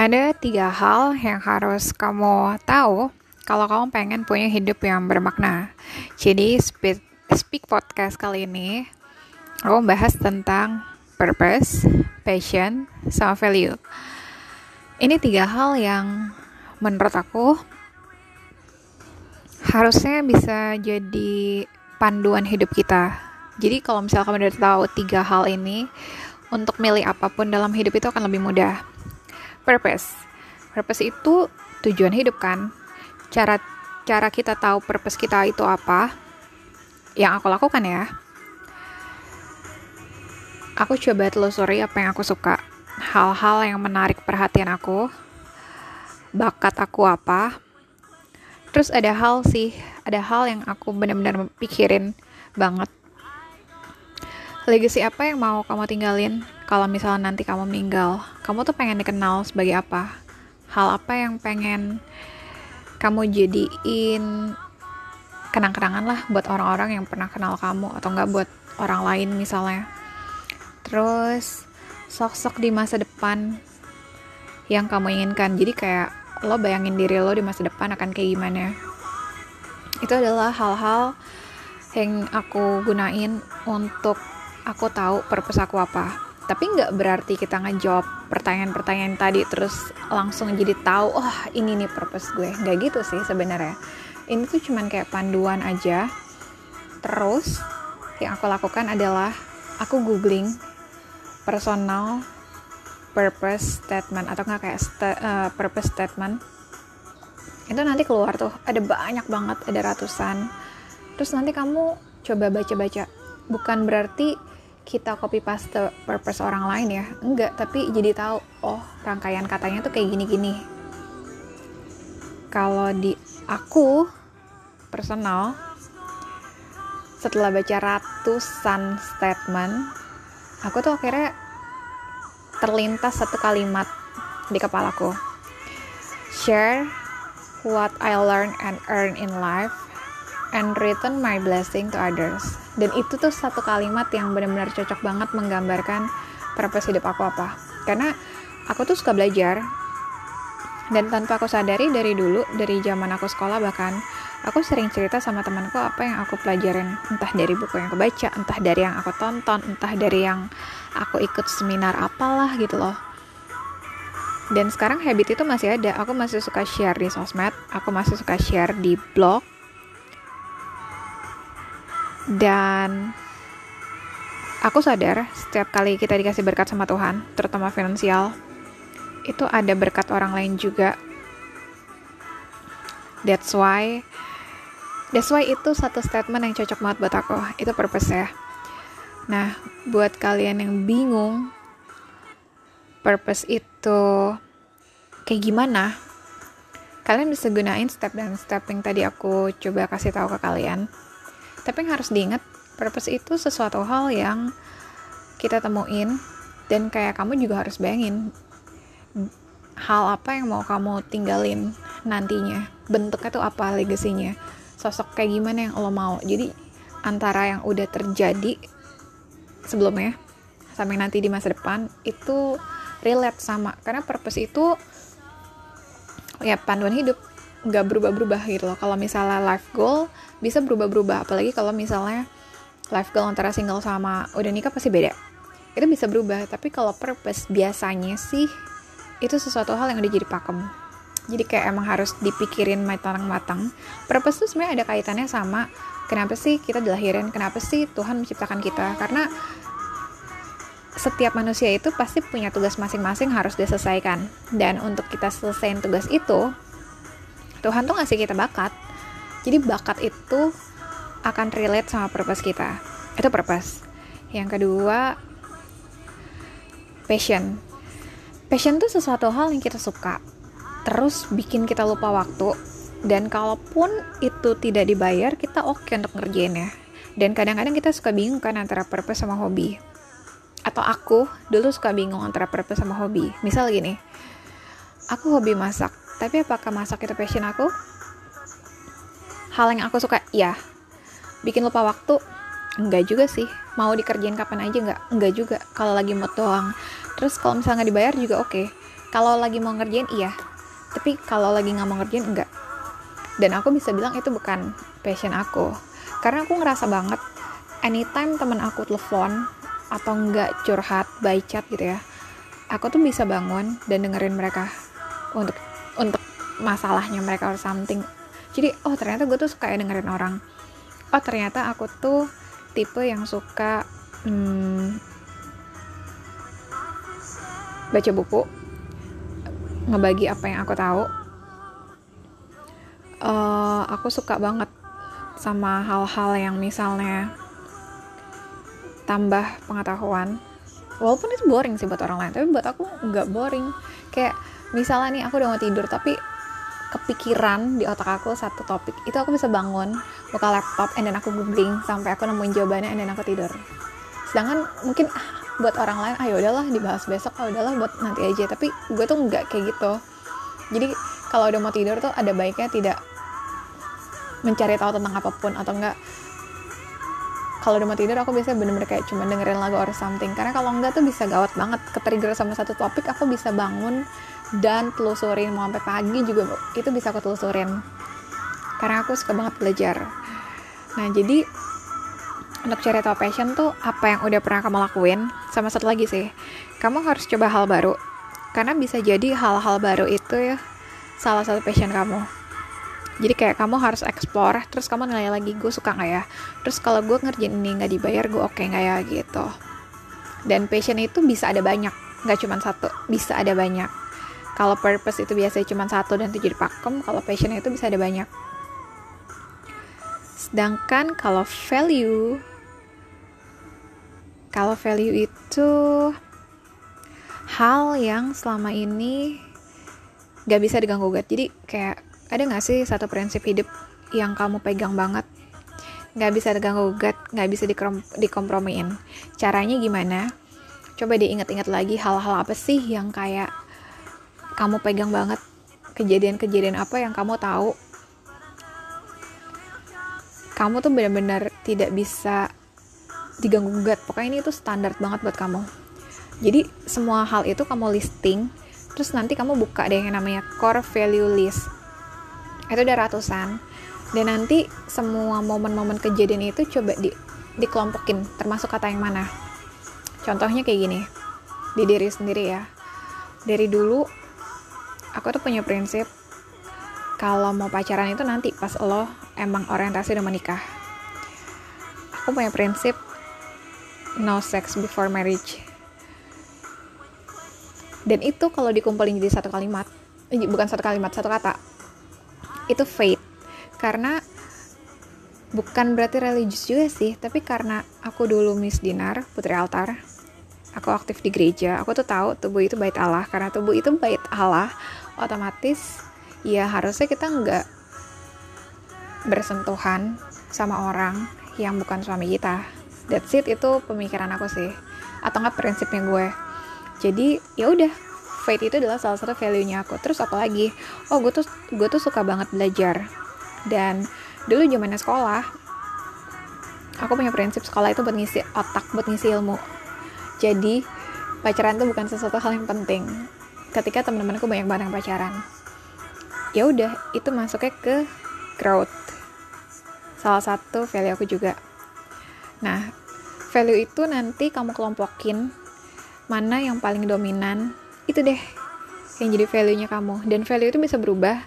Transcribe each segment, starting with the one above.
Ada tiga hal yang harus kamu tahu kalau kamu pengen punya hidup yang bermakna. Jadi, speak, speak podcast kali ini, aku bahas tentang purpose, passion, sama value. Ini tiga hal yang menurut aku harusnya bisa jadi panduan hidup kita. Jadi kalau misalnya kamu udah tahu tiga hal ini, untuk milih apa pun dalam hidup itu akan lebih mudah purpose. Purpose itu tujuan hidup kan? Cara cara kita tahu purpose kita itu apa yang aku lakukan ya. Aku coba telusuri apa yang aku suka hal-hal yang menarik perhatian aku bakat aku apa. Terus ada hal sih ada hal yang aku benar-benar pikirin banget. Legacy apa yang mau kamu tinggalin kalau misalnya nanti kamu meninggal? Kamu tuh pengen dikenal sebagai apa? Hal apa yang pengen kamu jadiin kenang-kenangan lah buat orang-orang yang pernah kenal kamu atau enggak buat orang lain misalnya. Terus sosok di masa depan yang kamu inginkan. Jadi kayak lo bayangin diri lo di masa depan akan kayak gimana. Itu adalah hal-hal yang aku gunain untuk aku tahu purpose apa tapi nggak berarti kita ngejawab pertanyaan-pertanyaan tadi terus langsung jadi tahu oh ini nih purpose gue. Nggak gitu sih sebenarnya. Ini tuh cuman kayak panduan aja. Terus yang aku lakukan adalah aku googling personal purpose statement atau nggak kayak sta uh, purpose statement. Itu nanti keluar tuh ada banyak banget ada ratusan. Terus nanti kamu coba baca-baca. Bukan berarti kita copy paste purpose orang lain ya? Enggak tapi jadi tahu oh rangkaian katanya tuh kayak gini-gini. Kalau di aku personal setelah baca ratusan statement aku tuh akhirnya terlintas satu kalimat di kepalaku share what I learn and earn in life and return my blessing to others. Dan itu tuh satu kalimat yang benar-benar cocok banget menggambarkan purpose hidup aku apa. Karena aku tuh suka belajar dan tanpa aku sadari dari dulu dari zaman aku sekolah bahkan aku sering cerita sama temanku apa yang aku pelajarin entah dari buku yang aku baca entah dari yang aku tonton entah dari yang aku ikut seminar apalah gitu loh dan sekarang habit itu masih ada aku masih suka share di sosmed aku masih suka share di blog dan aku sadar setiap kali kita dikasih berkat sama Tuhan, terutama finansial, itu ada berkat orang lain juga. That's why That's why itu satu statement yang cocok banget buat aku. Itu purpose ya. Nah, buat kalian yang bingung purpose itu kayak gimana? Kalian bisa gunain step dan step yang tadi aku coba kasih tahu ke kalian tapi yang harus diingat purpose itu sesuatu hal yang kita temuin dan kayak kamu juga harus bayangin hal apa yang mau kamu tinggalin nantinya bentuknya tuh apa legasinya sosok kayak gimana yang lo mau. Jadi antara yang udah terjadi sebelumnya sampai nanti di masa depan itu relate sama. Karena purpose itu ya panduan hidup nggak berubah-berubah gitu loh. Kalau misalnya life goal bisa berubah-berubah. Apalagi kalau misalnya life goal antara single sama udah nikah pasti beda. Itu bisa berubah. Tapi kalau purpose biasanya sih itu sesuatu hal yang udah jadi pakem. Jadi kayak emang harus dipikirin matang-matang. Purpose tuh sebenarnya ada kaitannya sama kenapa sih kita dilahirin kenapa sih Tuhan menciptakan kita. Karena setiap manusia itu pasti punya tugas masing-masing harus diselesaikan. Dan untuk kita selesaiin tugas itu Tuhan tuh ngasih kita bakat. Jadi bakat itu akan relate sama purpose kita. Itu purpose. Yang kedua passion. Passion tuh sesuatu hal yang kita suka terus bikin kita lupa waktu dan kalaupun itu tidak dibayar kita oke okay untuk ngerjainnya. Dan kadang-kadang kita suka bingung kan antara purpose sama hobi. Atau aku dulu suka bingung antara purpose sama hobi. Misal gini aku hobi masak tapi apakah masak itu passion aku? Hal yang aku suka, ya. Bikin lupa waktu, enggak juga sih. Mau dikerjain kapan aja enggak? Enggak juga. Kalau lagi mood doang. Terus kalau misalnya nggak dibayar juga oke. Okay. kalau lagi mau ngerjain iya tapi kalau lagi nggak mau ngerjain enggak dan aku bisa bilang itu bukan passion aku karena aku ngerasa banget anytime temen aku telepon atau enggak curhat by chat gitu ya aku tuh bisa bangun dan dengerin mereka untuk untuk masalahnya mereka or something. Jadi oh ternyata gue tuh suka ya dengerin orang. Oh ternyata aku tuh tipe yang suka hmm, baca buku ngebagi apa yang aku tahu. Uh, aku suka banget sama hal-hal yang misalnya tambah pengetahuan. Walaupun itu boring sih buat orang lain tapi buat aku nggak boring. Kayak misalnya nih aku udah mau tidur tapi kepikiran di otak aku satu topik. Itu aku bisa bangun buka laptop and then aku googling sampai aku nemuin jawabannya and then aku tidur. Sedangkan mungkin ah, buat orang lain ayo ah, udahlah dibahas besok ah udahlah buat nanti aja. Tapi gue tuh nggak kayak gitu. Jadi kalau udah mau tidur tuh ada baiknya tidak mencari tahu tentang apa pun atau enggak kalau udah mau tidur aku biasanya bener-bener kayak cuma dengerin lagu or something. Karena kalau enggak tuh bisa gawat banget. Ketrigger sama satu topik aku bisa bangun dan telusurin mau sampai pagi juga itu bisa aku telusurin. Karena aku suka banget belajar. Nah jadi untuk cari tahu passion tuh apa yang udah pernah kamu lakuin? Sama satu lagi sih kamu harus coba hal baru. Karena bisa jadi hal-hal baru itu ya salah satu passion kamu. Jadi kayak kamu harus explore terus kamu nilai lagi gue suka nggak ya? Terus kalau gue ngerjain ini nggak dibayar gue oke okay nggak ya gitu. Dan passion itu bisa ada banyak nggak cuma satu bisa ada banyak kalau purpose itu biasanya cuma satu dan itu jadi pakem kalau passion itu bisa ada banyak. Sedangkan kalau value kalau value itu hal yang selama ini gak bisa diganggu gugat. Jadi kayak ada gak sih satu prinsip hidup yang kamu pegang banget? Gak bisa diganggu gugat gak bisa dikom dikompromiin. Caranya gimana? Coba diingat-ingat lagi hal-hal apa sih yang kayak kamu pegang banget kejadian-kejadian apa yang kamu tahu. Kamu tuh benar-benar tidak bisa diganggu gugat. Pokoknya ini tuh standar banget buat kamu. Jadi semua hal itu kamu listing terus nanti kamu buka deh yang namanya core value list. Itu udah ratusan. Dan nanti semua momen-momen kejadian itu coba di dikelompokin termasuk kata yang mana? Contohnya kayak gini di diri sendiri ya. Dari dulu aku tuh punya prinsip kalau mau pacaran itu nanti pas lo emang orientasi udah menikah. Aku punya prinsip no sex before marriage. Dan itu kalau dikumpulin jadi satu kalimat eh, bukan satu kalimat satu kata itu faith karena bukan berarti religius juga sih tapi karena aku dulu Miss Dinar Putri Altar aku aktif di gereja aku tuh tahu tubuh itu bait Allah. Karena tubuh itu bait Allah otomatis ya harusnya kita nggak bersentuhan sama orang yang bukan suami kita. That's it itu pemikiran aku sih. Atau nggak prinsipnya gue. Jadi ya udah faith itu adalah salah satu value nya aku. Terus apa lagi? Oh gue tuh gue tuh suka banget belajar. Dan dulu zamannya sekolah aku punya prinsip sekolah itu buat ngisi otak buat ngisi ilmu. Jadi pacaran tuh bukan sesuatu hal yang penting ketika teman-temanku banyak banget yang pacaran. Ya udah itu masuknya ke growth salah satu value aku juga. Nah value itu nanti kamu kelompokin mana yang paling dominan. Itu deh yang jadi value-nya kamu. Dan value itu bisa berubah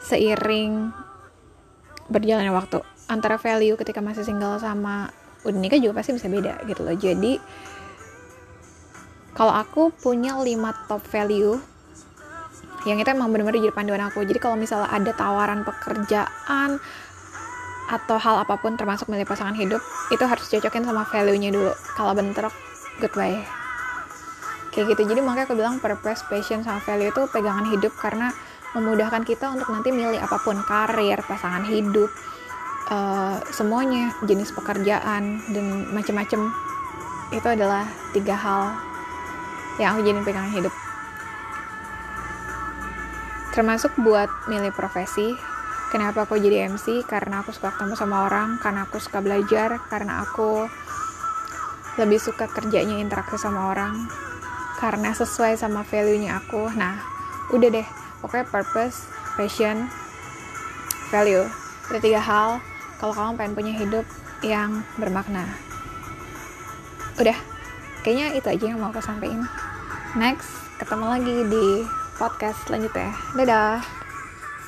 seiring berjalannya waktu. Antara value ketika masih single sama udah nikah juga pasti bisa beda gitu loh. Jadi kalau aku punya 5 top value yang itu emang bener-bener jadi panduan aku. Jadi kalau misalnya ada tawaran pekerjaan atau hal apa pun termasuk milih pasangan hidup itu harus cocokin sama value-nya dulu. Kalau bentrok goodbye. Kayak gitu. Jadi makanya aku bilang purpose passion sama value itu pegangan hidup karena memudahkan kita untuk nanti milih apa pun. Karir pasangan hidup uh, semuanya. Jenis pekerjaan dan macem-macem. Itu adalah tiga hal yang aku jadi pegangan hidup. Termasuk buat milih profesi kenapa aku jadi MC karena aku suka ketemu sama orang karena aku suka belajar karena aku lebih suka kerjanya interaksi sama orang karena sesuai sama value-nya aku. Nah udah deh. Pokoknya purpose passion value. Ada tiga hal kalau kamu pengen punya hidup yang bermakna. Udah. Kayaknya itu aja yang mau aku sampaikan next ketemu lagi di podcast selanjutnya. Dadah